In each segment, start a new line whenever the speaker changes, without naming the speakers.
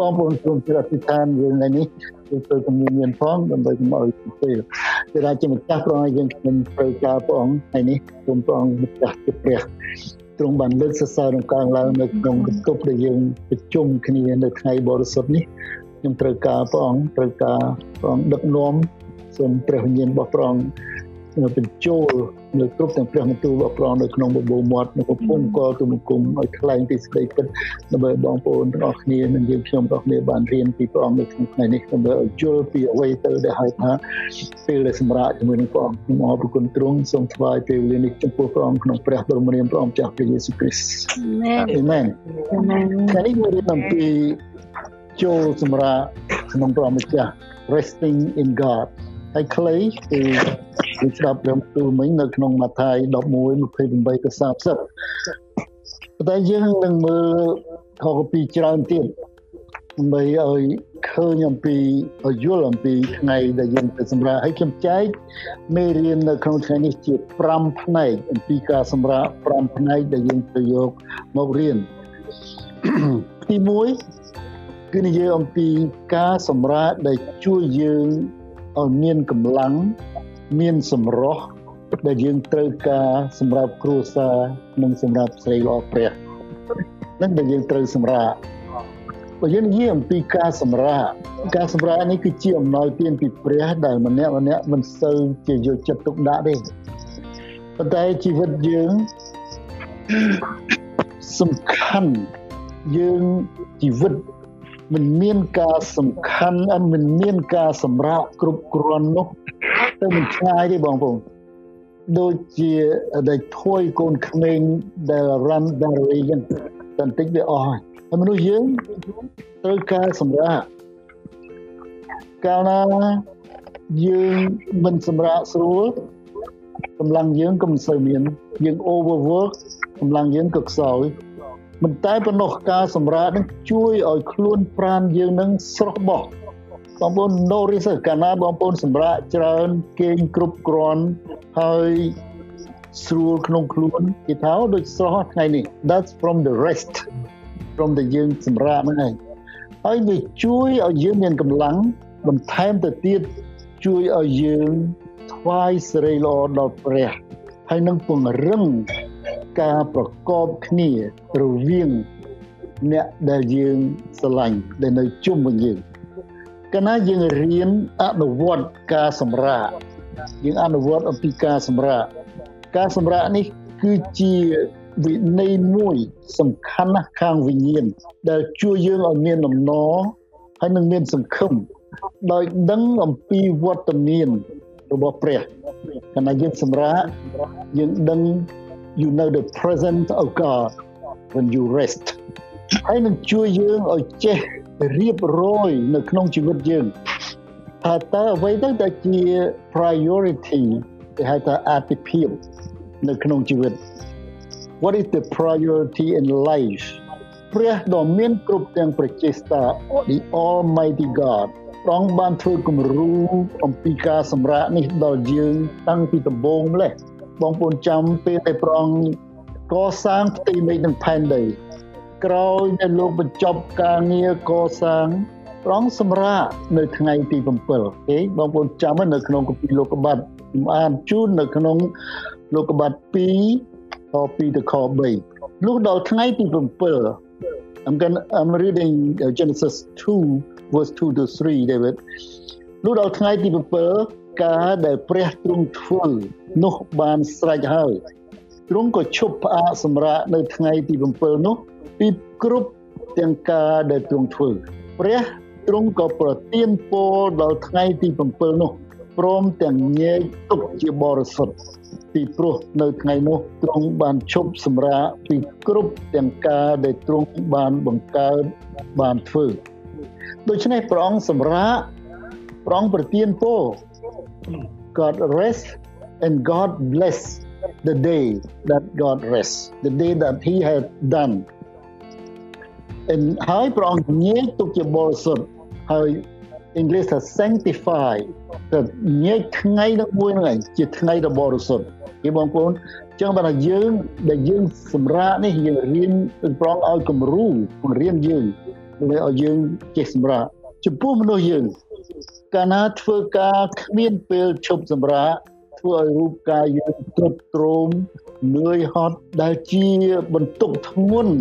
បងប្អូនសូមជ្រាបពីឋានយើងថ្ងៃនេះគឺទៅជំនាញមានផងដើម្បីកុំឲ្យពេលគឺថាជាម្ចាស់ព្រះអង្គយើងខ្ញុំត្រូវការព្រះអង្គថ្ងៃនេះសូមព្រះអង្គម្ចាស់ជាព្រះទ្រង់បានលើកសរសើរក្នុងការឡើងនៅក្នុងបន្ទប់ដែលយើងប្រជុំគ្នានៅថ្ងៃបរិសុទ្ធនេះខ្ញុំត្រូវការព្រះអង្គត្រូវការព្រះអង្គដឹកនាំសូមព្រះវិញ្ញាណរបស់ព្រះអង្គបញ្ចូល នៅគ្រប់ទាំងព្រះបន្ទូលរបស់ព្រះនៅក្នុងបបោមាត់នៅកំពុងកទូមង្គមឲ្យថ្លែងពីសេចក្តីពិតដើម្បីបងប្អូនទាំងអស់គ្នានិងយើងខ្ញុំទាំងគ្នាបានរៀនពីព្រះអង្គនៅក្នុងថ្ងៃនេះដើម្បីឲ្យយល់ពីអ្វីទៅដែលហៅថាពេលដែលសម្រាប់ជាមួយនឹងព្រះអង្គខ្ញុំអរគុណទ្រង់សូមថ្វាយពេលវេលានេះចំពោះព្រះអង្គក្នុងព្រះបរមនាមព្រះអង្គចាស់ព្រះយេស៊ូវគ្រីស្ទអាមែនអាមែនថ្ងៃនេះយើងរៀនអំពីចូលសម្រាប់ក្នុងព្រះម្ចាស់ resting in God ហើយខ្លីគឺ គឺស្ដាប់ព្រមទូមិញនៅក្នុងម៉ាថាយ11 28ទៅ30តែយើងនឹងមើលខកពីច្រើនទៀតដើម្បីឲ្យឃើញអំពីឲ្យយល់អំពីថ្ងៃដែលយើងទៅសម្រាប់ឲ្យខ្ញុំចែកមេរៀននៅក្នុងថ្ងៃនេះជា5ផ្នែកអំពីការសម្រាប់5ផ្នែកដែលយើងទៅយកមករៀនទី1គឺនិយាយអំពីការសម្រាប់ដែលជួយយើងឲ្យមានកម្លាំង មានសម្រស់ដែលយើងត្រូវការសម្រាប់គ្រួសារនិងសម្រាប់ស្រីល្អព្រះនឹងដែលយើងត្រូវសម្រាប់បើយើងនិយាយអំពីការសម្រាប់ការសម្រាប់នេះគឺជាអំណោយទានពីព្រះដែលម្នាក់ម្នាក់មិនសូវជាយកចិត្តទុកដាក់ទេប៉ុន្តែជីវិតយើងសំខាន់យើងជីវិតមិនមានការសំខាន់អមិនមានការសម្រាប់គ្រប់គ្រាន់នោះ ទៅមិនឆ្ងាយទេបងប្អូនដូចជាដែលធួយកូនក្មេងដែលរ៉ាន់ដារីយ៉ាងបន្តិចវាអស់ហើយហើយមនុស្សយើងត្រូវការសម្រាប់កាលណាយើងមិនសម្រាប់ស្រួលកម្លាំងយើងក៏មិនសូវមានយើង overwork កម្លាំងយើងក៏ខ្សោយមិនតែប៉ុណ្ណោះការសម្រាកនឹងជួយឲ្យខ្លួនប្រាណយើងនឹងស្រស់បោះ បងប្អូន notice កាលណាបងប្អូនសម្រាកច្រើនគេងគ្រប់គ្រាន់ហើយស្រួលក្នុងខ្លួនគេថាដូចស្រស់ថ្ងៃនេះ that's from the rest from the យើងសម្រាកហ្នឹងឯងហើយវាជួយឲ្យយើងមានកម្លាំងបន្ថែមទៅទៀតជួយឲ្យយើងថ្វាយសិរីល្អដល់ព្រះហើយនឹងពង្រឹងការប្រកបគ្នារវាងអ្នកដែលយើងស្រឡាញ់ដែលនៅជុំវិញយើង កាលណាយើងរៀនអនុវត្តការសម្រាកយើងអនុវត្តអំពីការសម្រាកការសម្រាកនេះគឺជាវិន័យមួយសំខាន់ណាស់ខាងវិញ្ញាណដែលជួយយើងឲ្យមានដំណរហើយនឹងមានសង្ឃឹមដោយដឹងអំពីវត្តមានរបស់ព្រះកាលណាយើងសម្រាកយើងដឹង you know the presence of God when you rest ហើយនឹងជួយយើងឲ្យចេះរៀបរយនៅក្នុងជីវិតយើងថាតើអ្វីទៅដែលជា priority គេហៅថាអាទិភាពនៅក្នុងជីវិត What is the priority in life ព្រះដ៏មានគ្រប់ទាំងប្រជាស្តា the almighty God ព្រះអង្គបានធ្វើគំរូអំពីការសម្រាកនេះដល់យើងតាំងពីដំបូងម្លេះបងប្អូនចាំពេលដែលព្រះអង្គកសាងផ្ទៃមេឃនិងផែនដី ក្រោយដែលលោកបញ្ចប់ការងារកសាងព្រះអង្គសម្រាកនៅថ្ងៃទី7ទេបងប្អូនចាំនៅក្នុងគម្ពីរលោកុបាទខ្ញុំអានជូននៅក្នុងលោកុបាទ2ខ2ទៅខ3លុះដល់ថ្ងៃទី7 I'm going I'm reading Genesis 2 verse 2 to 3 David លុះដល់ថ្ងៃទី7ការដែលព្រះទ្រង់ធ្វើនោះបានស្រេចហើយទ្រង់ក៏ឈប់ផ្អាកសម្រាកនៅថ្ងៃទី7នោះពីគ្រប់ទាំងការដែលទ្រង់ធ្វើព្រះទ្រង់ក៏ប្រទានពរដល់ថ្ងៃទី7នោះព្រមទាំងញែកទុកជាបរិសុទ្ធពីព្រោះនៅថ្ងៃនោះទ្រង់បានឈប់សម្រាកពីគ្រប់ទាំងការដែលទ្រង់បានបង្កើតបានធ្វើដូច្នេះព្រះអង្គសម្រាកព្រះអង្គប្រទានពរ God rest and God bless the day that God rests the day that he had done and ហើយព្រះអង្គញែកទុកជាបរិសុទ្ធហើយ English ថា sanctify ទៅញែកថ្ងៃនោះមួយហ្នឹងឯងជាថ្ងៃដ៏បរិសុទ្ធគេបងប្អូនចឹងបើយើងដែលយើងសម្រាប់នេះយើងរៀនព្រះអង្គឲ្យគំរូបង្រៀនយើងដើម្បីឲ្យយើងចេះសម្រាប់ចំពោះមនុស្សយើងកាលណាធ្វើការគ្មានពេលឈប់សម្រាកធ្វើឲ្យរូបកាយយើងទ្រុឌទ្រោមនឿយហត់ដែលជាបន្ទុកធ្ងន់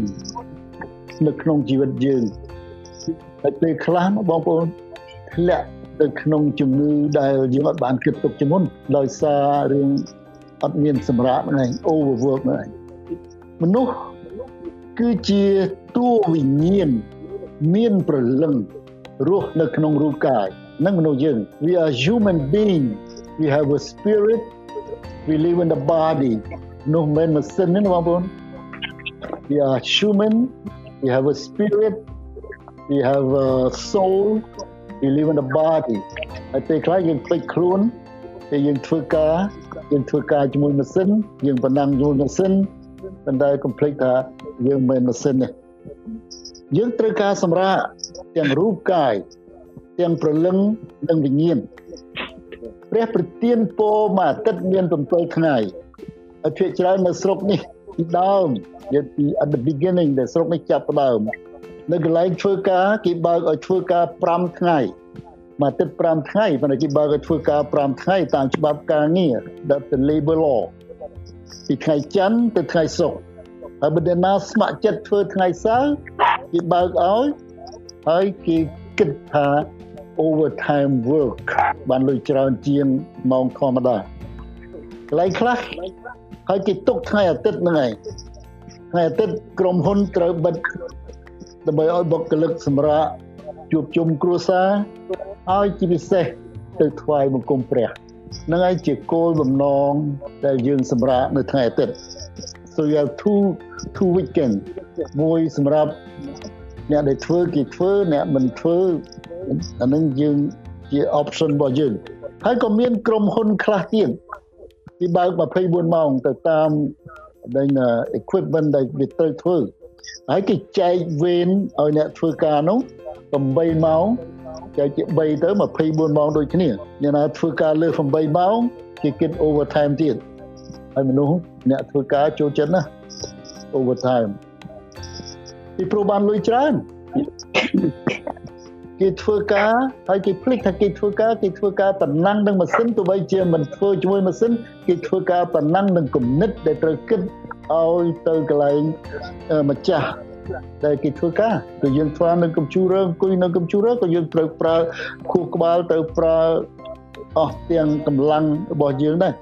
នៅក្នុងជីវិតយើងហើយពេលខ្លះបងប្អូនធ្លាក់ទៅក្នុងជំងឺដែលយើងអត់បានគិតទុកជាមុនដោយសាររឿងអត់មានសម្រាប់ហ្នឹង overwork ហ្នឹងមនុស្សគឺជាតួវិញ្ញាណមានប្រលឹងរស់នៅក្នុងរូបកាយនឹងមនុស្សយើង we are human being we have a spirit we live in the body នោះមិនម៉ាស៊ីនទេបងប្អូន we are human we have a spirit we have a soul we live in the body ហើយពេលខ្លះយើងភ្លេចខ្លួនពេលយើងធ្វើការយើងធ្វើការជាមួយម៉ាស៊ីនយើងប៉ុណ្ណឹងជាមួយម៉ាស៊ីនប៉ុន្តែកុំភ្លេចថាយើងមិនម៉ាស៊ីនទេយើងត្រូវការសម្រាប់ទាំងរូបកាយទាំងព្រលឹងនិងវិញ្ញាណព្រះប្រទានពរមួយអាទិត្យមាន7ថ្ងៃហើយភាគច្រើននៅស្រុកនេះ ពីដើមយកពី at the beginning ដែលស្រុកនេះចាប់ផ្ដើមនៅកន្លែងធ្វើការគេបើកឲ្យធ្វើការ5ថ្ងៃមួយអាទិត្យ5ថ្ងៃប៉ុន្តែគេបើកឲ្យធ្វើការ5ថ្ងៃតាមច្បាប់ការងារ that the labor law ពីថ្ងៃច័ន្ទទៅថ្ងៃសុក្រហើយបើណាស្ម័គ្រចិត្តធ្វើថ្ងៃសៅរ៍គេបើកឲ្យហើយគេគិតថា overtime work បានលុយច្រើនជាងម៉ោងធម្មតាកន្លែងខ្លះ ហើយគេទុកថ្ងៃអាទិត្យហ្នឹងឯងថ្ងៃអាទិត្យក្រុមហ៊ុនត្រូវបិទដើម្បីឲ្យបុគ្គលិកសម្រាប់ជួបជុំគ្រួសារឲ្យជាពិសេសទៅថ្វាយបង្គំព្រះនឹងឯងជាគោលបំណងដែលយើងសម្រាប់នៅថ្ងៃអាទិត្យ so you have two two weekend មួយសម្រាប់អ្នកដែលធ្វើគេធ្វើអ្នកមិនធ្វើអានឹងយើងជា option របស់យើងហើយក៏មានក្រុមហ៊ុនខ្លះទៀត គេបើក24ម៉ោងទៅតាមដែល equipment ដែលវាត្រូវធ្វើហើយគេចែកវេនឲ្យអ្នកធ្វើការនោះ8ម៉ោងចែកជា3ទៅ24ម៉ោងដូចគ្នាអ្នកណាធ្វើការលើស8ម៉ោងគេគិត overtime ទៀតហើយមនុស្សអ្នកធ្វើការចូលចិត្តណា overtime ពីព្រោះបានលុយច្រើន គេធ្វើការហើយគេភ្លេចថាគេធ្វើការគេធ្វើការតំណែងនឹងម៉ាស៊ីនទោះបីជាមិនធ្វើជាមួយម៉ាស៊ីនគេធ្វើការតំណែងនឹងគំនិតដែលត្រូវគិតឲ្យទៅកន្លែងម្ចាស់ដែលគេធ្វើការគឺយើងធ្វើនៅកុំព្យូទ័រអង្គុយនៅកុំព្យូទ័រក៏យើងត្រូវប្រើខួរក្បាលទៅប្រើអស់ទាំងកម្លាំងរបស់យើងដែរ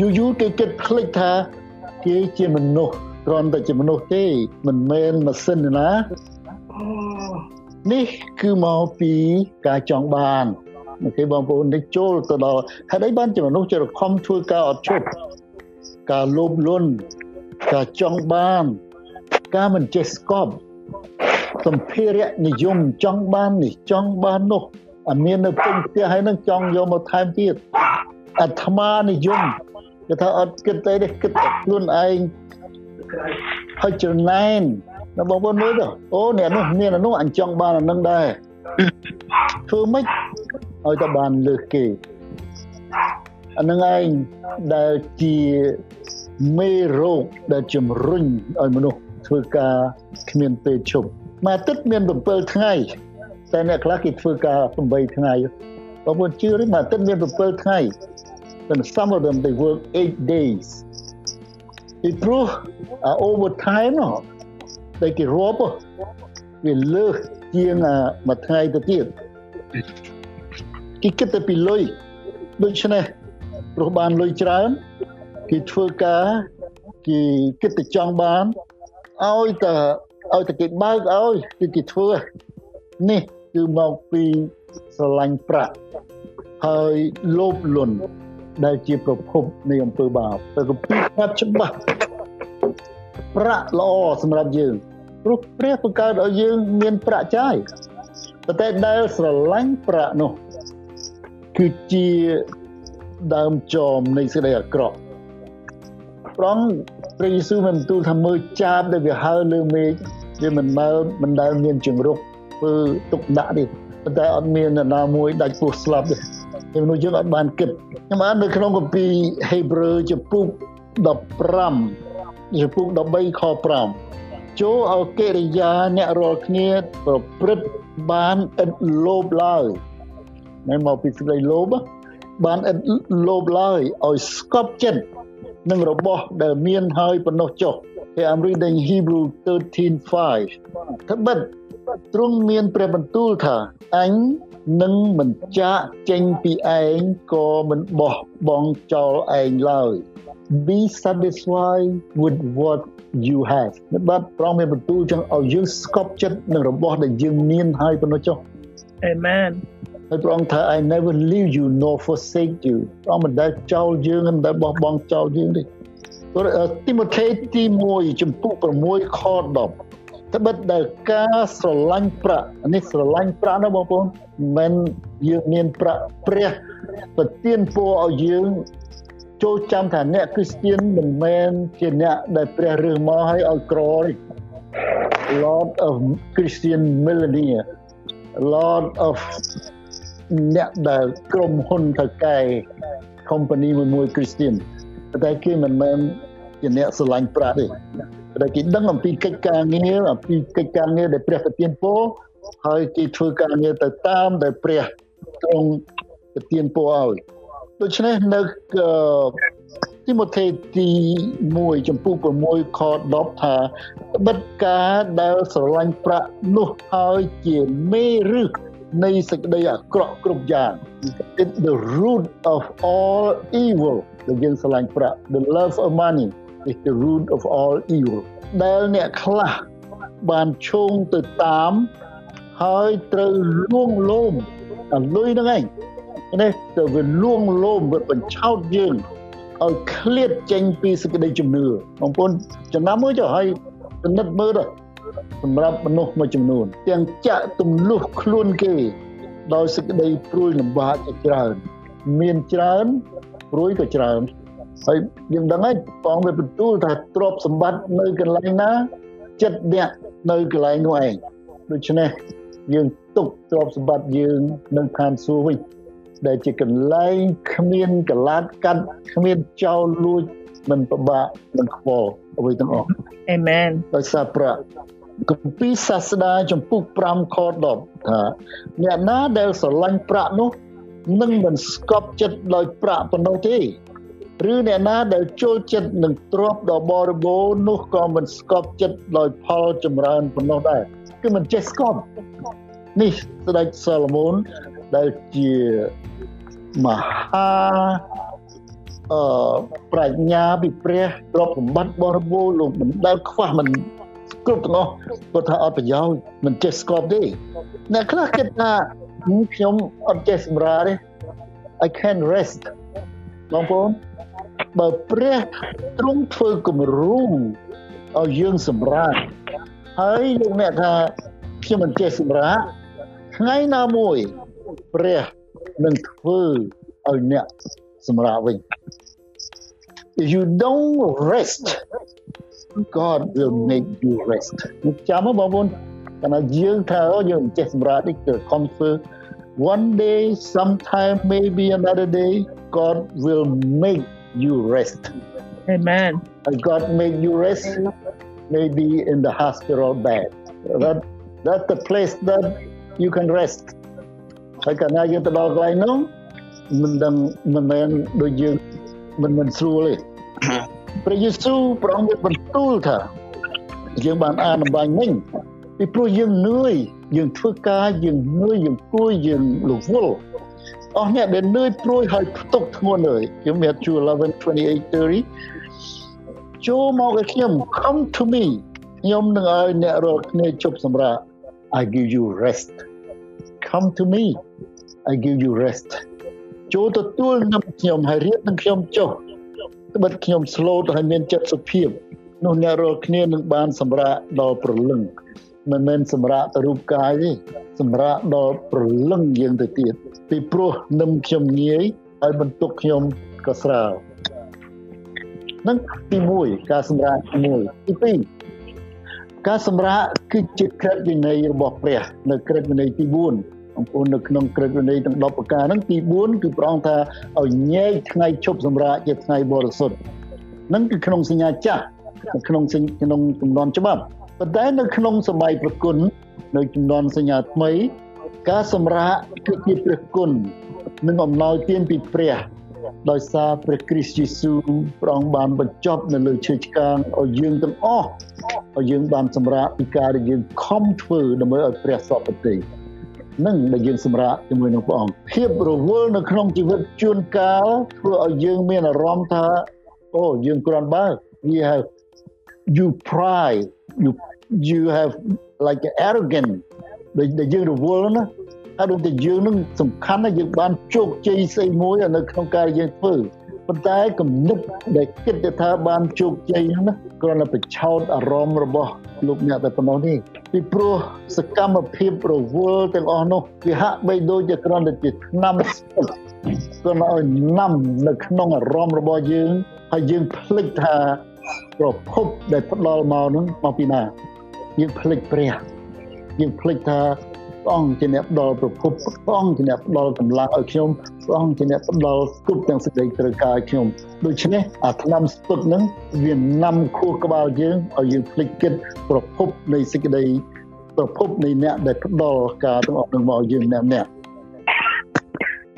យូរយូរគេគិតភ្លេចថាគេជាមនុស្សគ្រាន់តែជាមនុស្សទេមិនមែនម៉ាស៊ីនណា នេះគឺមកពីការចង់បានគេបងប្អូននេះចូលទៅដល់ហេតុអីបានជាមនុស្សជារខំធ្វើការអត់ឈប់ការលោភលន់ការចង់បាន ការមិនចេះស្កប់សម្ភារៈនិយមចង់បាននេះចង់បាននោះអាមាននៅពេញផ្ទះហើយនឹងចង់យកមកថែមទៀតអាត្មានិយមគេថាអត់គិតទេគិតតែខ្លួនឯងហើយចំណែន ដល់បងប្អូនមើលទៅអូអ្នកនោះមានអានោះអញចង់បានអានឹងដែរធ្វើម៉េចឲ្យតែបានលើសគេអានឹងឯងដែលជាមេរោគដែលជំរុញឲ្យមនុស្សធ្វើការគ្មានពេលឈប់មួយអាទិត្យមាន7ថ្ងៃតែអ្នកខ្លះគេធ្វើការ8ថ្ងៃបងប្អូនជឿទេមួយអាទិត្យមាន7ថ្ងៃ and some of them they work 8 days ពីព្រោះ overtime នោះដែ លគេរាប់វាលើសជាងមួយថ្ងៃទៅទៀតគេគិតតែពីលុយដូច្នេះព្រោះបានលុយច្រើនគេធ្វើការគេគិតតែចង់បានឲ្យតែឲ្យតែគេបើកឲ្យគឺគេធ្វើនេះគឺមកពីស្រឡាញ់ប្រាក់ហើយលោភលន់ដែលជាប្រភពនៃអំពើបាបតែគម្ពីរស្រាប់ច្បាស់ប្រាក់ល្អសម្រាប់យើង ព្រោះព្រះបង្កើតឲ្យយើងមានប្រាក់ចាយប៉ុន្តែដែលស្រឡាញ់ប្រាក់នោះគឺជាដើមចមនៃសេចក្តីអាក្រក់ប្រងព្រះយេស៊ូវបានទូលថាមើលចាបដែលវាហើរលើមេឃវាមិនមើលមិនដែលមានជង្រុកធ្វើទុកដាក់ទេប៉ុន្តែអត់មាននរណាមួយដាច់ពោះស្លាប់ទេតែមនុស្សយើងអត់បានគិតខ្ញុំអាននៅក្នុងគម្ពីរហេព្រើរចំពុក15ចំពុក13ខ5 ចូលឲ្យកិរិយាអ្នករាល់គ្នាប្រព្រឹត្តបានឥតលោភឡើយមិនមកពីសេចក្តីលោភបានឥតលោភឡើយឲ្យស្កប់ចិត្តនឹងរបស់ដែលមានហើយប៉ុណ្ណោះចុះ I'm reading Hebrew 13:5ត្បិត ទ្រង់មានព្រះបន្ទូលថាអញនឹងមិនចាកចេញពីឯងក៏មិនបោះបង់ចោលឯងឡើយ be satisfied with what you have បាទព្រះមានបន្ទូលចឹងឲ្យយើងស្កប់ចិត្តនឹងរបស់ដែលយើងមានហើយប៉ុណ្ណោះចុះ
Amen
ហើយព្រះអង្គថា I never leave you nor forsake you ព្រះមិនដែលចោលយើងមិនដែលបោះបង់ចោលយើងទេទីម៉ូថេទី1ចំពុក6ខ10 ត្បិតដែលការស្រឡាញ់ប្រាក់នេះស្រឡាញ់ប្រាក់ណាបងប្អូនមិនយើងមានប្រាក់ព្រះប្រទានពរឲ្យយើងចូលចាំថាអ្នកគ្រីស្ទៀនមិនមែនជាអ្នកដែលព្រះរើសមកឲ្យឲ្យក្រទេ Lord of Christian Millionaire Lord of អ្នកដែលក្រុមហ៊ុនថៅកែ company មួយមួយ Christian តែគេមិនមែនជាអ្នកស្រឡាញ់ប្រាក់ទេ តែគេដឹងអំពីកិច្ចការងារអំពីកិច្ចការងារដែលព្រះប្រទានពរហើយគេធ្វើការងារទៅតាមដែលព្រះទ្រង់ប្រទានពរឲ្យដូច្នេះនៅទីម៉ូថេទី1ចំពោះ6ខ10ថាបិទការដែលស្រឡាញ់ប្រាក់នោះហើយជាមេរឹសនៃសេចក្តីអាក្រក់គ្រប់យ៉ាង it the root of all evil ដែលយើងស្រឡាញ់ប្រាក់ the love of money is the root of all evil ដែលអ្នកខ្លះបានឈោងទៅតាមហើយត្រូវលួងលោមអាលុយហ្នឹងឯងនេះទៅវាលួងលោមវាបញ្ឆោតយើងឲ្យឃ្លាតចេញពីសេចក្តីជំនឿបងប្អូនចំណាំមើលចុះហើយពិនិត្យមើលទៅសម្រាប់មនុស្សមួយចំនួន ទាំងចាក់ទម្លុះខ្លួនគេ ដោយសេចក្តីព្រួយលំបាកជាច្រើន មានច្រើនព្រួយក៏ច្រើន ហើយយើងដឹងហើយបងវាបន្ទូលថាទ្រព្យសម្បត្តិនៅកន្លែងណាចិត្តអ្នកនៅកន្លែងនោះឯងដូច្នេះយើងទុកទ្រព្យសម្បត្តិយើងនៅឋានសួគ៌វិញដែលជាកន្លែងគ្មានកលាតកាត់គ្មានចោលលួចមិនពិបាកមិនខ្វល់អ្វីទាំងអស់
អេមែន
ដោយសារប្រាក់គម្ពីរសាស្តាចំពុក5ខ10ថាអ្នកណាដែលស្រឡាញ់ប្រាក់នោះនឹងមិនស្កប់ចិត្តដោយប្រាក់ប៉ុណ្ណោះទេ ឬអ្នកណាដែលចូលចិត្តនឹងទ្រព្យដ៏បរិបូរណ៍នោះក៏មិនស្កប់ចិត្តដោយផលចម្រើនប៉ុណ្ណោះដែរគឺមិនចេះស្កប់នេះស្ដេចសាឡូមោនដែលជាមហាអឺប្រាជ្ញាពីព្រះទ្រព្យសម្បត្តិបរិបូរណ៍លោកមិនដែលខ្វះមិនគ្រប់ទាំងអស់គាត់ថាអត់ប្រយោជន៍មិនចេះស្កប់ទេអ្នកខ្លះគិតថាខ្ញុំអត់ចេះសម្រាទេ I can rest បងប្អូន បើព្រះទ្រង់ធ្វើគំរូឲ្យយើងសម្រាកហើយលោកអ្នកថាខ្ញុំមិនចេះសម្រាកថ្ងៃណាមួយព្រះនឹងធ្វើឲ្យអ្នកសម្រាកវិញ if you don't rest God will make you rest ចាំមកបងប្អូនតែយើងថាយើងចេះសម្រាប់នេះគឺ comfort one day sometime maybe another day God will make you rest
amen
and God make you rest maybe in the hospital bed that that's the place that you can rest ហើយកាលណាយើងទៅដល់កន្លែងនោះមិនដឹងមិនមែនដូចយើងមិនមិនស្រួលទេព្រះយេស៊ូវព្រះអង្គមានបន្ទូលថាយើងបានអានអំបញ្ញមិញពីព្រោះយើងនឿយយើងធ្វើការយើងនឿយយើងគួយយើងលវល់ អស់អ្នកដែលនឿយព្រួយហើយផ្ទុកធ្ងន់ហើយខ្ញុំមានជួ11 28ចូលមកឲ្យខ្ញុំ come to me ខ្ញុំនឹងឲ្យអ្នករាល់គ្នាជប់សម្រាប់ I give you rest come to me I give you rest ចូលទទួលនឹងខ្ញុំហើយរៀបនឹងខ្ញុំចុះត្បិតខ្ញុំស្លូតហើយមានចិត្តសុភាពនោះអ្នករាល់គ្នានឹងបានសម្រាកដល់ព្រលឹងមិនមែនសម្រាកទៅរូបកាយទេសម្រាកដល់ព្រលឹងយើងទៅទៀត ពីព្រោះនឹមខ្ញុំងាយហើយបន្ទុកខ្ញុំក៏ស្រាលនឹងទី1ការសម្រាកទី1ទី2ការសម្រាកគឺជាក្រឹតវិន័យរបស់ព្រះនៅក្រឹតវិន័យទី4បងប្អូននៅក្នុងក្រឹតវិន័យទាំង10ប្រការហ្នឹងទី4គឺព្រះអង្គថាឲ្យញែកថ្ងៃជប់សម្រាប់ជាថ្ងៃបរិសុទ្ធហ្នឹងគឺក្នុងសញ្ញាចាស់នៅក្នុងក្នុងចំនួនច្បាប់ប៉ុន្តែនៅក្នុងសម័យប្រគុណនៅចំនួនសញ្ញាថ្មី ការសម្រាកគឺជាព្រះគុណនិងអំណោយទានពីព្រះដោយសារព្រះគ្រីស្ទយេស៊ូវព្រះអង្គបានបញ្ចប់នៅលើឈើឆ្កាងឲ្យយើងទាំងអស់ឲ្យយើងបានសម្រាកពីការដែលយើងខំធ្វើដើម្បីឲ្យព្រះសពតិនឹងដែលយើងសម្រាប់ជាមួយនឹងព្រះអង្គភាពរវល់នៅក្នុងជីវិតជួនកាលធ្វើឲ្យយើងមានអារម្មណ៍ថាអូយើងគ្រាន់បើ we have you pride you you have like arrogant ដែលយើងរវល់ណាហើយដូចតែយើងនឹងសំខាន់ណាស់យើងបានជោគជ័យស្អីមួយនៅក្នុងការយើងធ្វើប៉ុន្តែគំនិតដែលគិតថាបានជោគជ័យហ្នឹងណាគ្រាន់តែបញ្ឆោតអារម្មណ៍របស់លោកអ្នកតែប៉ុណ្ណោះទេពីព្រោះសកម្មភាពរវល់ទាំងអស់នោះវាហាក់បីដូចជាគ្រាន់តែជាឆ្នាំស្ពឹកគ្រាន់តែឲ្យនាំនៅក្នុងអារម្មណ៍របស់យើងហើយយើងភ្លេចថាប្រភពដែលផ្ដល់មកនោះមកពីណាយើងភ្លេចព្រះ យើងភ្លេចថាព្រះអង្គជាអ្នកផ្ដល់ប្រភពព្រះអង្គជាអ្នកផ្ដល់កម្លាំងឲ្យខ្ញុំព្រះអង្គជាអ្នកផ្ដល់គ្រប់ទាំងសេចក្តីត្រូវការឲ្យខ្ញុំដូច្នេះអាឆ្នាំស្ពឹកហ្នឹងវានាំខួរក្បាលយើងឲ្យយើងភ្លេចគិតប្រភពនៃសេចក្តីប្រភពនៃអ្នកដែលផ្ដល់ការទាំងអស់នឹងមកយើងអ្នកអ្នក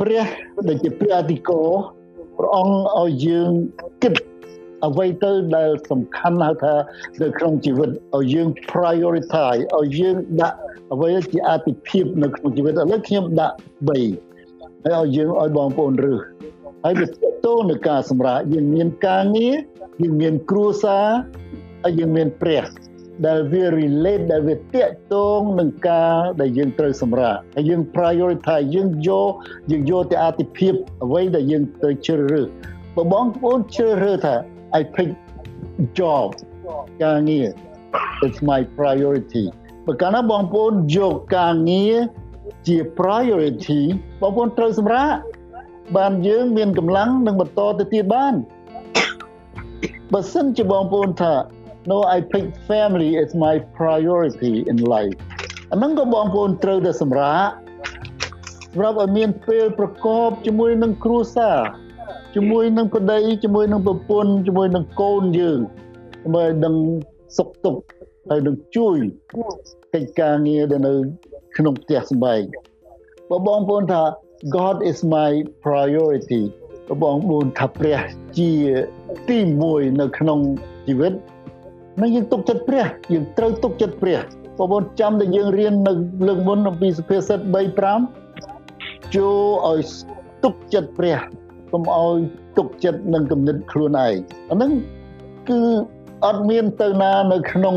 ព្រះដែលជាព្រះអធិការព្រះអង្គឲ្យយើងគិត អ្វីទៅដែលសំខាន់ហៅថានៅក្នុងជីវិតឲ្យយើង prioritize ឲ្យយើងដាក់អ្វីជាអាទិភាពនៅក្នុងជីវិតឥឡូវខ្ញុំដាក់3ហើយឲ្យយើងឲ្យបងប្អូនរឹសហើយវាតទៅនឹងការសម្រាប់យើងមានការងារយើងមានគ្រួសារហើយយើងមានព្រះដែលវា relate ដែលវាតាក់ទងនឹងការដែលយើងត្រូវសម្រាប់ហើយយើង prioritize យើងយកយើងយកទៅអាទិភាពអ្វីដែលយើងត្រូវជ្រើសរើសបើបងប្អូនជ្រើសរើសថា I pick job ការងារ it's my priority បើកាលណាបងប្អូនយកការងារជា priority បងប្អូនត្រូវសម្រាប់បានយើងមានកម្លាំងនឹងបន្តទៅទៀតបានបើសិនជាបងប្អូនថា no I pick family as my priority in life អាហ្នឹងក៏បងប្អូនត្រូវតែសម្រាប់សម្រាប់ឲ្យមានពេលប្រកបជាមួយនឹងគ្រួសារ ជាមួយនឹងប្តីជាមួយនឹងប្រពន្ធជាមួយនឹងកូនយើងដើម្បីដឹងសុខទុក្ខហើយនឹងជួយកិច្ចការងារដែលនៅក្នុងផ្ទះសម្បែងបើបងប្អូនថា God is my priority បងប្អូនថាព្រះជាទី1នៅក្នុងជីវិតនឹងយើងទុកចិត្តព្រះយើងត្រូវទុកចិត្តព្រះបងប្អូនចាំតែយើងរៀននៅលើកមុនអំពីសុភាសិត3 5ចូលឲ្យទុកចិត្តព្រះ កុំឲ្យទុកចិត្តនឹងគំនិតខ្លួនឯងអាហ្នឹងគឺអត់មានទៅណានៅក្នុង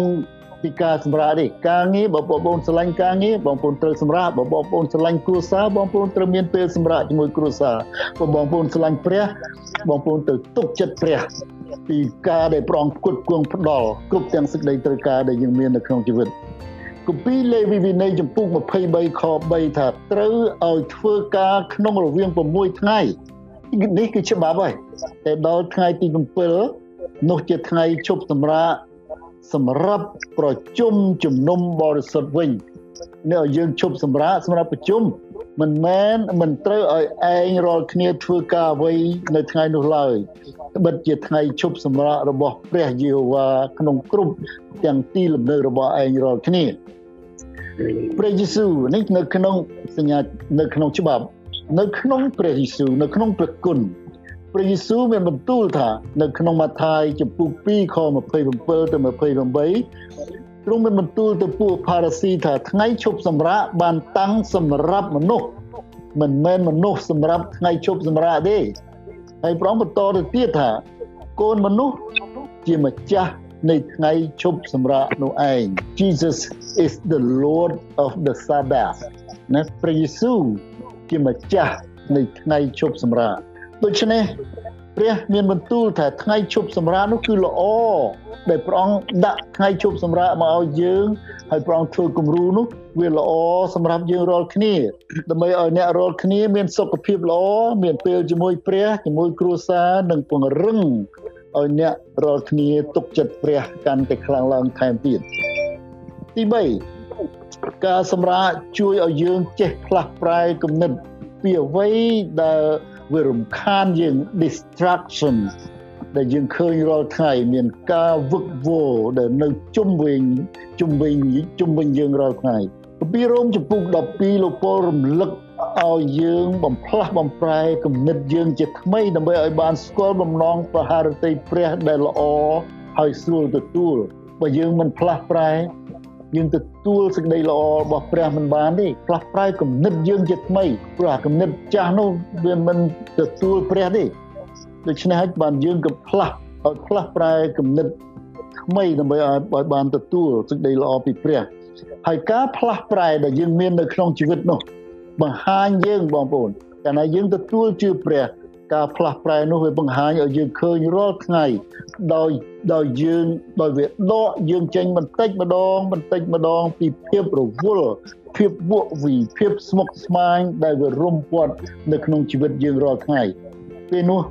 ពីការសម្រាប់ទេការងារបើបងប្អូនស្រឡាញ់ការងារបងប្អូនត្រូវសម្រាប់បើបងប្អូនស្រឡាញ់គ្រួសារបងប្អូនត្រូវមានពេលសម្រាប់ជាមួយគ្រួសារបើបងប្អូនស្រឡាញ់ព្រះបងប្អូនត្រូវទុកចិត្តព្រះពីការដែលប្រងផ្គត់ផ្គង់ផ្ដល់គ្រប់ទាំងសេចក្តីត្រូវការដែលយើងមាននៅក្នុងជីវិតគម្ពីរលេវីវិន័យចំពុក23ខ3ថាត្រូវឲ្យធ្វើការក្នុងរវាង6ថ្ងៃ នេះគឺច្បាប់ហើយតែដល់ថ្ងៃទី7នោះជាថ្ងៃជប់សម្រាប់សម្រាប់ប្រជុំជំនុំបរិសុទ្ធវិញនេះឲ្យយើងជប់សម្រាប់សម្រាប់ប្រជុំមិនមែនមិនត្រូវឲ្យឯងរាល់គ្នាធ្វើការអ្វីនៅថ្ងៃនោះឡើយត្បិតជាថ្ងៃជប់សម្រាប់របស់ព្រះយេហូវ៉ាក្នុងគ្រប់ទាំងទីលំនៅរបស់ឯងរាល់គ្នាព្រះយេស៊ូវនេះនៅក្នុងសញ្ញានៅក្នុងច្បាប់ នៅក្នុងព្រះយេស៊ូវនៅក្នុងព្រះគុណព្រះយេស៊ូវមានបន្ទូលថា នៅក្នុងម៉ាថាយចំពុក2ខ27ទៅ28ទ្រង់មានបន្ទូលទៅពួកផារ៉ាស៊ីថាថ្ងៃឈប់សម្រាកបានតាំងសម្រាប់មនុស្សមិនមែនមនុស្សសម្រាប់ថ្ងៃឈប់សម្រាកទេហើយព្រះអង្គបន្តទៅទៀតថាកូនមនុស្សជាម្ចាស់នៃថ្ងៃឈប់សម្រាកនោះឯង Jesus is the Lord of the Sabbath ណាព្រះយេស៊ូវ ជាម្ចាស់នៃថ្ងៃឈប់សម្រាកដូច្នេះព្រះមានបន្ទូលថាថ្ងៃឈប់សម្រាកនោះគឺល្អដែលព្រះអង្គដាក់ថ្ងៃឈប់សម្រាកមកឲ្យយើងហើយព្រះអង្គធ្វើគំរូនោះវាល្អសម្រាប់យើងរាល់គ្នាដើម្បីឲ្យអ្នករាល់គ្នាមានសុខភាពល្អមានពេលជាមួយព្រះជាមួយគ្រួសារនិងពង្រឹងឲ្យអ្នករាល់គ្នាទុកចិត្តព្រះកាន់តែខ្លាំងឡើងថែមទៀតទី3 ការសម្រាកជួយឲ្យយើងចេះផ្លាស់ប្រែគំនិតពីអ្វីដែលវារំខានយើង distraction ដែលយើងឃើញរាល់ថ្ងៃមានការវឹកវរដែលនៅជុំវិញជុំវិញជុំវិញយើងរាល់ថ្ងៃគម្ពីររ៉ូមចំពុក12លោកពលរំលឹកឲ្យយើងបំផ្លាស់បំប្រែគំនិតយើងជាថ្មីដើម្បីឲ្យបានស្គាល់បំណងប្រហារតីព្រះដែលល្អហើយស្រួលទទួលបើយើងមិនផ្លាស់ប្រែយើងទ ទួលសេចក្តីល្អរបស់ព្រះមិនបានទេផ្លាស់ប្រែគំនិតយើងជាថ្មីព្រោះអាគំនិតចាស់នោះវាមិនទទួលព្រះទេដូច្នេះហើយបានយើងក៏ផ្លាស់ឲ្យផ្លាស់ប្រែគំនិតថ្មីដើម្បីឲ្យបានទទួលសេចក្តីល្អពីព្រះហើយការផ្លាស់ប្រែដែលយើងមាននៅក្នុងជីវិតនោះបង្ហាញយើងបងប្អូនកាលណាយើងទទួលជឿព្រះ ការផ្លាស់ប្រែនោះវាបង្ហាញឲ្យយើងឃើញរាល់ថ្ងៃដោយដោយយើងដោយវាដកយើងចេញបន្តិចម្ដងបន្តិចម្ដងពីភាពរវល់ភាពវក់វីភាពស្មុគស្មាញដែលវារុំព័ទ្ធនៅក្នុងជីវិតយើងរាល់ថ្ងៃពេលនោះ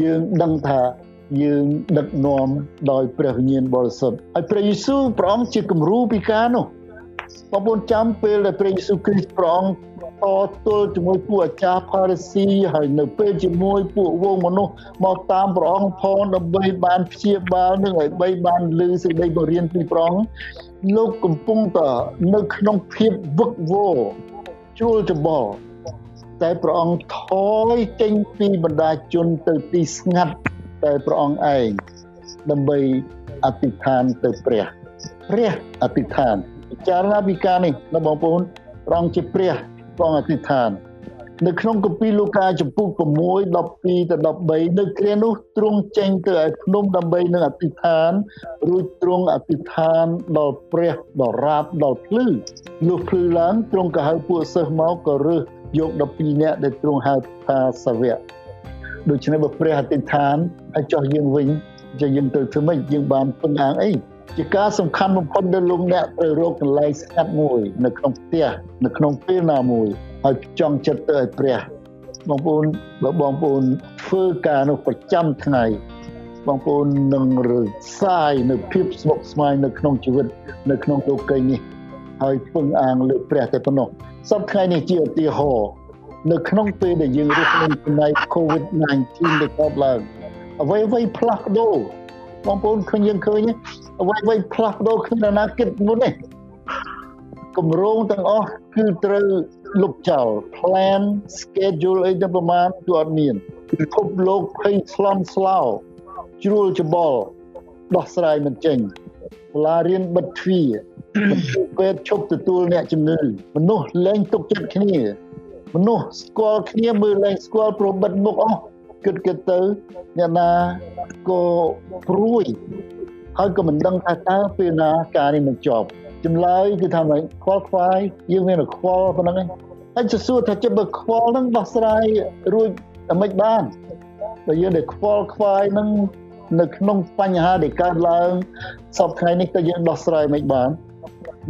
យើងដឹងថាយើងដឹកនាំដោយព្រះវិញ្ញាណបរិសុទ្ធហើយព្រះយេស៊ូវព្រះអង្គជាគំរូពីការនោះបងប្អូនចាំពេលដែលព្រះយេស៊ូវគ្រីស្ទព្រះអង្គ តទល់ជាមួយពួកអាចារ្យផារីស៊ីហើយនៅពេលជាមួយពួកវងមនុស្សមកតាមព្រះអង្គផងដើម្បីបានព្យាបាលនឹងឲ្យបីបានលឺសេចក្តីបរៀនពីព្រះអង្គលោកកំពុងតែនៅក្នុងភាពវឹកវរជួលច្បល់តែព្រះអង្គថយចេញពីបណ្ដាជនទៅទីស្ងាត់តែព្រះអង្គឯងដើម្បីអធិដ្ឋានទៅព្រះព្រះអធិដ្ឋានពិចារណាពីការនេះណាបងប្អូនព្រះអង្គជាព្រះ ព្រះអធិដ្ឋាន នៅក្នុងគម្ពីរលូកាចំពុក6 12ទៅ13នៅគ្រានោះទ្រង់ចេញទៅឯភ្នំដើម្បីនឹងអធិដ្ឋានរួចទ្រង់អធិដ្ឋានដល់ព្រះដល់រាបដល់ភ្លឺលុះភ្លឺឡើងទ្រង់ក៏ហៅពួកសិស្សមកក៏រើសយក12នាក់ដែលទ្រង់ហៅថាសាវកដូច្នេះបើព្រះអធិដ្ឋានឲ្យចោះយើងវិញជាយើងទៅធ្វើម៉េចយើងបានពឹងអាងអី ជាការសំខាន់បំផុតដែលលោកអ្នកត្រូវរកកន្លែងស្ងាត់មួយនៅក្នុងផ្ទះនៅក្នុងពេលណាមួយហើយចង់ចិត្តទៅឲ្យព្រះបងប្អូនបើបងប្អូនធ្វើការនោះប្រចាំថ្ងៃបងប្អូននឹងរសាយនៅភាពស្មុគស្មាញនៅក្នុងជីវិតនៅក្នុងលោកីនេះហើយពឹងអាងលើព្រះតែប៉ុណ្ណោះសពថ្ងៃនេះជាឧទាហរណ៍នៅក្នុងពេលដែលយើងរស់នៅក្នុង COVID-19 ដែលកើតឡើងអ្វីអ្វីផ្លាស់ប្ដូរ បងប្អូនឃើញយើងឃើញអ្វីអ្វីផ្លាស់ប្ដូរគ្នាអនាគតមុននេះគម្រោងទាំងអស់គឺត្រូវលុបចោល plan schedule អីទៅប្រមាណគឺអត់មានពិភពលោកភ័យស្លន់ស្លោជ្រួលច្បល់ដោះស្រាយមិនចេញសាលារៀនបិទទ្វារពេទ្យឈប់ទទួលអ្នកជំងឺមនុស្សលែងទុកចិត្តគ្នាមនុស្សស្គាល់គ្នាមើលលែងស្គាល់ប្របិទមុខអស់ គិតគិតទៅអ្នកណាក៏ព្រួយហើយក៏មិនដឹងថាតើពេលណាការនេះនឹងចប់ចម្លើយគឺថាមិនខ្វល់ខ្វាយយើងមានខ្វល់ប៉ុណ្ណឹងឯងហើយจะសួរថាចិត្តបើខ្វល់នឹងដោះស្រាយរួចតែមិនបានបើយើងដែលខ្វល់ខ្វាយនឹងនៅក្នុងបញ្ហាដែលកើតឡើងសពថ្ងៃនេះតើយើងដោះស្រាយមិនបាន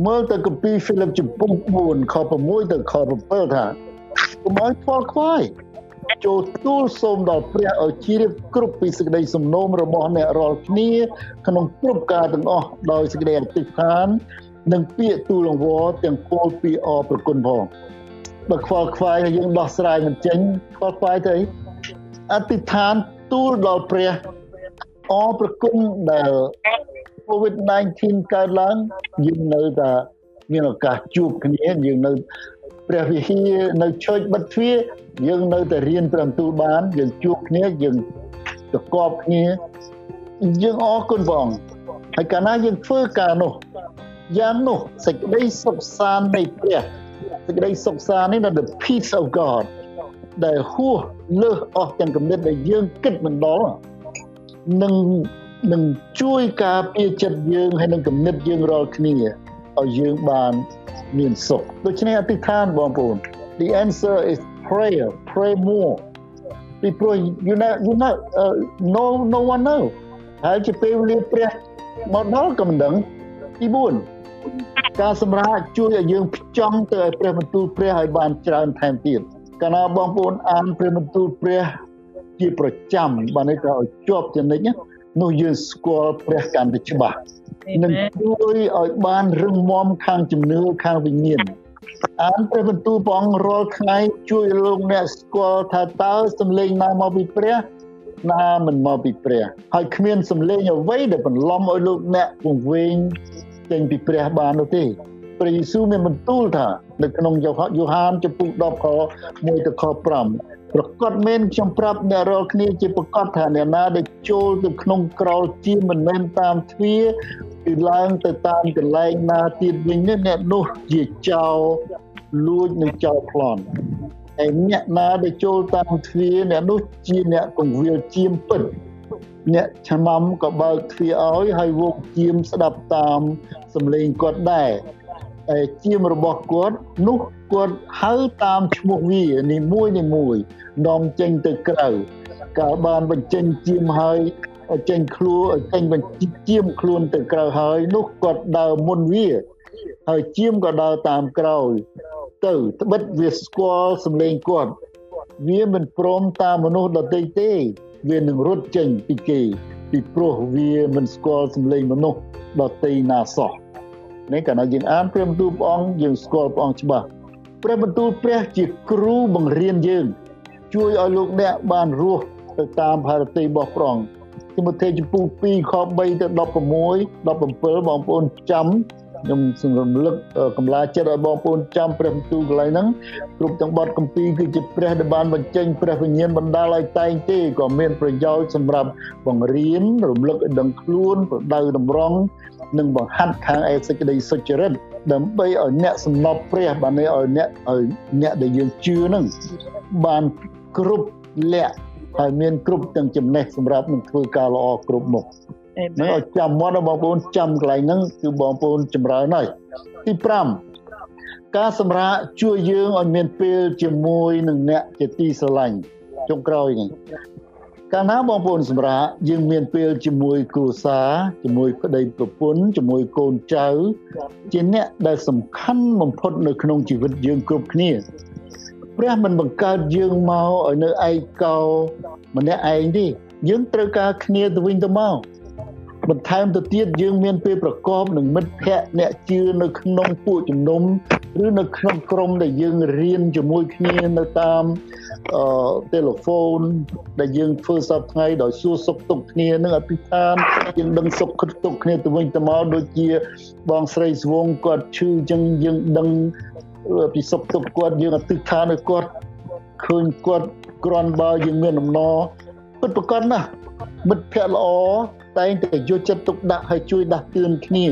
មើលទៅគម្ពីរហ្វីលីបចំពុក4ខ6ទៅខ7ថាកុំឲ្យខ្វល់ខ្វាយ ចូលទូលសូមដល់ព្រះឲ្យជ្រាបគ្រប់ពីសេចក្តីសំណូមរបស់អ្នករាល់គ្នាក្នុងគ្រប់ការទាំងអស់ដោយសេចក្តីអធិដ្ឋាននិងពាក្យទូលអង្វរទាំងគោលពីអប្រគុណផងបើខ្វល់ខ្វាយយើងដោះស្រាយមិនចេញខ្វល់ខ្វាយទៅអធិដ្ឋានទូលដល់ព្រះអប្រគុណដែល COVID-19 កើតឡើងយើងនៅតែមានឱកាសជួបគ្នាយើងនៅ ព្រះវិហារនៅឆើចបិទទ្វារយើងនៅតែរៀនព្រះបន្ទូលបានយើងជួបគ្នាយើងប្រកបគ្នាយើងអរគុណព្រះអង្គហើយកាលណាយើងធ្វើការនោះយ៉ាងនោះសេចក្តីសុខសាន្តនៃព្រះសេចក្តីសុខសាន្តនេះនៅ the peace of God ដែលហួសលើសអស់ទាំងគំនិតដែលយើងគិតមិនដល់នឹងនឹងជួយការពារចិត្តយើងហើយនឹងគំនិតយើងរាល់គ្នាឲ្យយើងបាន មានសុខដូច្នេះអធិដ្ឋានបងប្អូន the answer is prayer pray more ពីព្រោះ you know you know uh, no no one know ហើយជាពេលវេលាព្រះមកដល់ក៏មិនដឹងទី4ការសម្រាប់ជួយឲ្យយើងផ្ចង់ទៅឲ្យព្រះបន្ទូលព្រះឲ្យបានច្រើនថែមទៀតកាលណាបងប្អូនអានព្រះបន្ទូលព្រះជាប្រចាំបានន័យថាឲ្យជាប់ចំណិចនោះយើងស្គាល់ព្រះកាន់តែច្បាស់ នឹងជួយឲ្យបានរឹងមាំខាងជំនឿខាងវិញ្ញាណអានព្រះបន្ទូលព្រះអង្គរាល់ថ្ងៃជួយលោកអ្នកស្គាល់ថាតើសំឡេងណាមកពីព្រះណាមិនមកពីព្រះហើយគ្មានសម្លេងអ្វីដែលបន្លំឲ្យលោកអ្នកពង្វេងចេញពីព្រះបាននោះទេព្រះយេស៊ូវមានបន្ទូលថានៅក្នុងយូហានចំពុក10ខ1ទៅខ5 ប្រកាសមែនខ្ញុំប្រាប់អ្នករាល់គ្នាជាប្រកាសថាអ្នកណាដែលចូលទៅក្នុងក្រោលជាមិនមែនតាមទ្វារគឺឡើងទៅតាមកន្លែងណាទៀតវិញអ្នកនោះជាចោលលួចនិងចោលប្លន់ហើយអ្នកណាដែលចូលតាមទ្វារអ្នកនោះជាអ្នកកង្វៀលជាមពិតអ្នកឆ្មាំក៏បើកទ្វារឲ្យហើយវកជាមស្ដាប់តាមសំឡេងគាត់ដែរហើយ ជាមរបស់គាត់នោះគាត់ហៅតាមឈ្មោះវានីមួយនីមួយនាំចេញទៅក្រៅកាលបានបញ្ចេញជាមហើយចេញខ្លួនចេញបញ្ជាមខ្លួនទៅក្រៅហើយនោះគាត់ដើរមុនវាហើយជាមក៏ដើរតាមក្រោយទៅត្បិតវាស្គាល់សម្លេងគាត់វាមិនព្រមតាមមនុស្សដទៃទេវានឹងរត់ចេញពីគេពីព្រោះវាមិនស្គាល់សម្លេងមនុស្សដទៃណាសោះ នេះកាលណាយើងអានព្រះបន្ទូលព្រះអង្គយើងស្គាល់ព្រះអង្គច្បាស់ព្រះបន្ទូលព្រះជាគ្រូបង្រៀនយើង ជួយឲ្យលោកអ្នកបានរស់ទៅតាមភារកិច្ចរបស់ព្រះអង្គទីម៉ូថេចំពោះ2ខ3ទៅ16 17បងប្អូនចាំខ្ញុំសង្រំលឹកកម្លាចិត្តឲ្យបងប្អូនចាំព្រះបន្ទូលកន្លែងហ្នឹងគ្រប់ទាំងបទកម្ពីគឺជាព្រះដែលបានបញ្ចេញព្រះវិញ្ញាណបណ្ដាលឲ្យតែងទេក៏មានប្រយោជន៍សម្រាប់បង្រៀនរំលឹកឲ្យដឹងខ្លួនប្រដៅតម្រង់ និងបង្ហាត់ខាងឯសេចក្តីសុចរិតដើម្បីឲ្យអ្នកសំណពព្រះបានឲ្យអ្នកឲ្យអ្នកដែលយើងជឿនឹងបានគ្រប់លក្ខហើយមានគ្រប់ទាំងចំណេះសម្រាប់នឹងធ្វើការល្អគ្រប់មុខនឹងឲ្យចាំមាត់បងប្អូនចាំកន្លែងហ្នឹងគឺបងប្អូនចម្រើនហើយទី5ការសម្រាកជួយយើងឲ្យមានពេលជាមួយនឹងអ្នកជាទីស្រឡាញ់ចុងក្រោយនេះ កាលណាបងប្អូនសម្រាប់យើងមានពេលជាមួយគ្រួសារជាមួយប្តីប្រពន្ធជាមួយកូនចៅជាអ្នកដែលសំខាន់បំផុតនៅក្នុងជីវិតយើងគ្រប់គ្នាព្រះមិនបង្កើតយើងមកឲ្យនៅឯកោម្នាក់ឯងទេយើងត្រូវការគ្នាទៅវិញទៅមក បន្ថែមទៅទៀតយើងមានពេលប្រកបនឹងមិត្តភ័ក្តិអ្នកជឿនៅក្នុងពួកជំនុំឬនៅក្នុងក្រុមដែលយើងរៀនជាមួយគ្នានៅតាមអឺទូរស័ព្ទដែលយើងធ្វើសប្តាហ៍ថ្ងៃដោយសួរសុខទុក្ខគ្នានឹងអធិដ្ឋានយើងដឹងសុខទុក្ខគ្នាទៅវិញទៅមកដូចជាបងស្រីស្វងគាត់ឈឺអញ្ចឹងយើងដឹងពីសុខទុក្ខគាត់យើងអធិដ្ឋានឲ្យគាត់ឃើញគាត់គ្រាន់បើយើងមានដំណរពិតប្រកបណាស់មិត្តភ័ក្តិល្អ តែងតែយកចិត្តទុកដាក់ឲ្យជួយដាស់តឿនគ្នា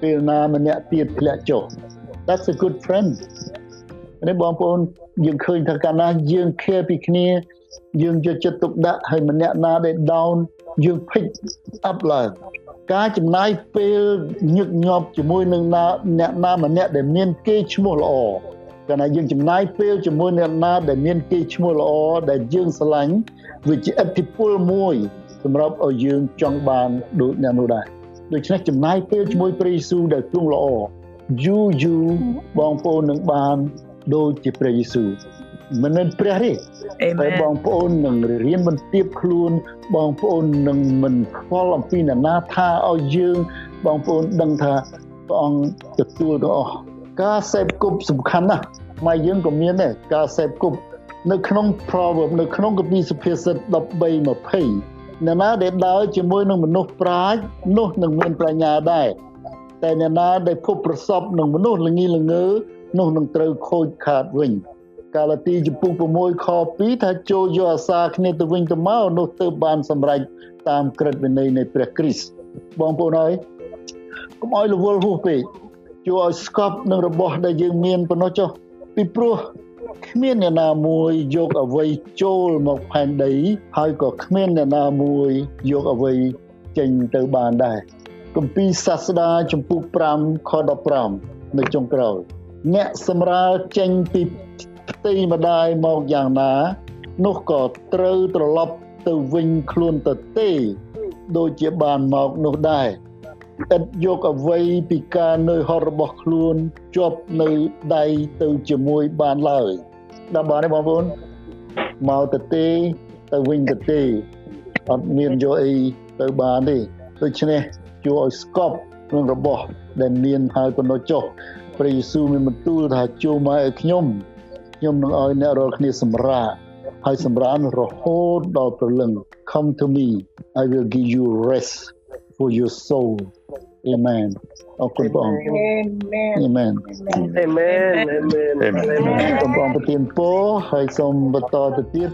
ពេលណាម្នាក់ទៀតធ្លាក់ចុះ That's a good friend នេះបងប្អូនយើងឃើញថាកាលណាយើង care ពីគ្នា យើងយកចិត្តទុកដាក់ឲ្យម្នាក់ណាដែល down យើង pick up ឡើងការចំណាយពេលញឹកញាប់ជាមួយនឹងណាអ្នកណាម្នាក់ដែលមានគេឈ្មោះល្អកាលណាយើងចំណាយពេលជាមួយអ្នកណាដែលមានគេឈ្មោះល្អដែលយើងស្រឡាញ់វាជាឥទ្ធិពលមួយ សម្រាប់ឲ្យយើងចង់បានដូចអ្នកនោះដែរដូច្នេះចំណាយពេលជាមួយព្រះយេស៊ូវដែលទ្រង់ល្អយូរយូរបងប្អូននឹងបានដូចជាព្រះយេស៊ូវមិនមែនព្រះទេតែបងប្អូននឹងរៀនបន្ទាបខ្លួនបងប្អូននឹងមិនខ្វល់អំពីអ្នកណាថាឲ្យយើងបងប្អូនដឹងថាព្រះអង្គទទួលទាំងអស់ការសេពគប់សំខាន់ណាស់មកយើងក៏មានដែរការសេពគប់នៅក្នុង proverb នៅក្នុងគម្ពីរសុភាសិត13:20 អ្នកណាដែលដើរជាមួយនឹងមនុស្សប្រាជ្ញនោះនឹងមានប្រាជ្ញាដែរតែអ្នកណាដែលភពប្រសពនឹងមនុស្សល្ងីល្ងើនោះនឹងត្រូវខូចខាតវិញកាឡាទីចំពុក6ខ2ថាចូលយកអាសាគ្នាទៅវិញទៅមកនោះទើបបានសម្រេចតាមក្រឹតវិន័យនៃព្រះគ្រីស្ទបងប្អូនអើយកុំឲ្យរវល់ហួសពេកជួយឲ្យស្កប់នឹងរបស់ដែលយើងមានប៉ុណ្ណោះចុះពីព្រោះ គ្មានអ្នកណាមួយយកអ្វីចូលមកផែនដី ហើយក៏គ្មានអ្នកណាមួយយកអ្វីចេញទៅបានដែរគម្ពីរសាស្តាចំពុក5ខ15នៅចុងក្រោយអ្នកសម្រាលចេញពីផ្ទៃម្ដាយមកយ៉ាងណា នោះក៏ត្រូវត្រឡប់ទៅវិញខ្លួនទៅទេ ដូចជាបានមកនោះដែរ ឥតយកអ្វីពីការនៅហត់របស់ខ្លួនជាប់នៅដៃទៅជាមួយបានឡើយដល់បានទេបងប្អូនមកទៅទេទៅវិញទៅទេអត់មានយកអីទៅបានទេដូច្នេះជួយឲ្យស្កប់ក្នុងរបស់ដែលមានហើយប៉ុណ្ណោះចុះព្រះយេស៊ូវមានបន្ទូលថាចូលមកឲ្យខ្ញុំខ្ញុំនឹងឲ្យអ្នករាល់គ្នាសម្រាកហើយសម្រានរហូតដល់ព្រលឹង come to me i will give you rest for your soul amen អរគុណព្រះអង្គ
Amen.
amen
Amen. Amen.
Amen.
Amen.
សូមព្រះអង្គប្រទានពរហើយសូមបន្តទៅទៀត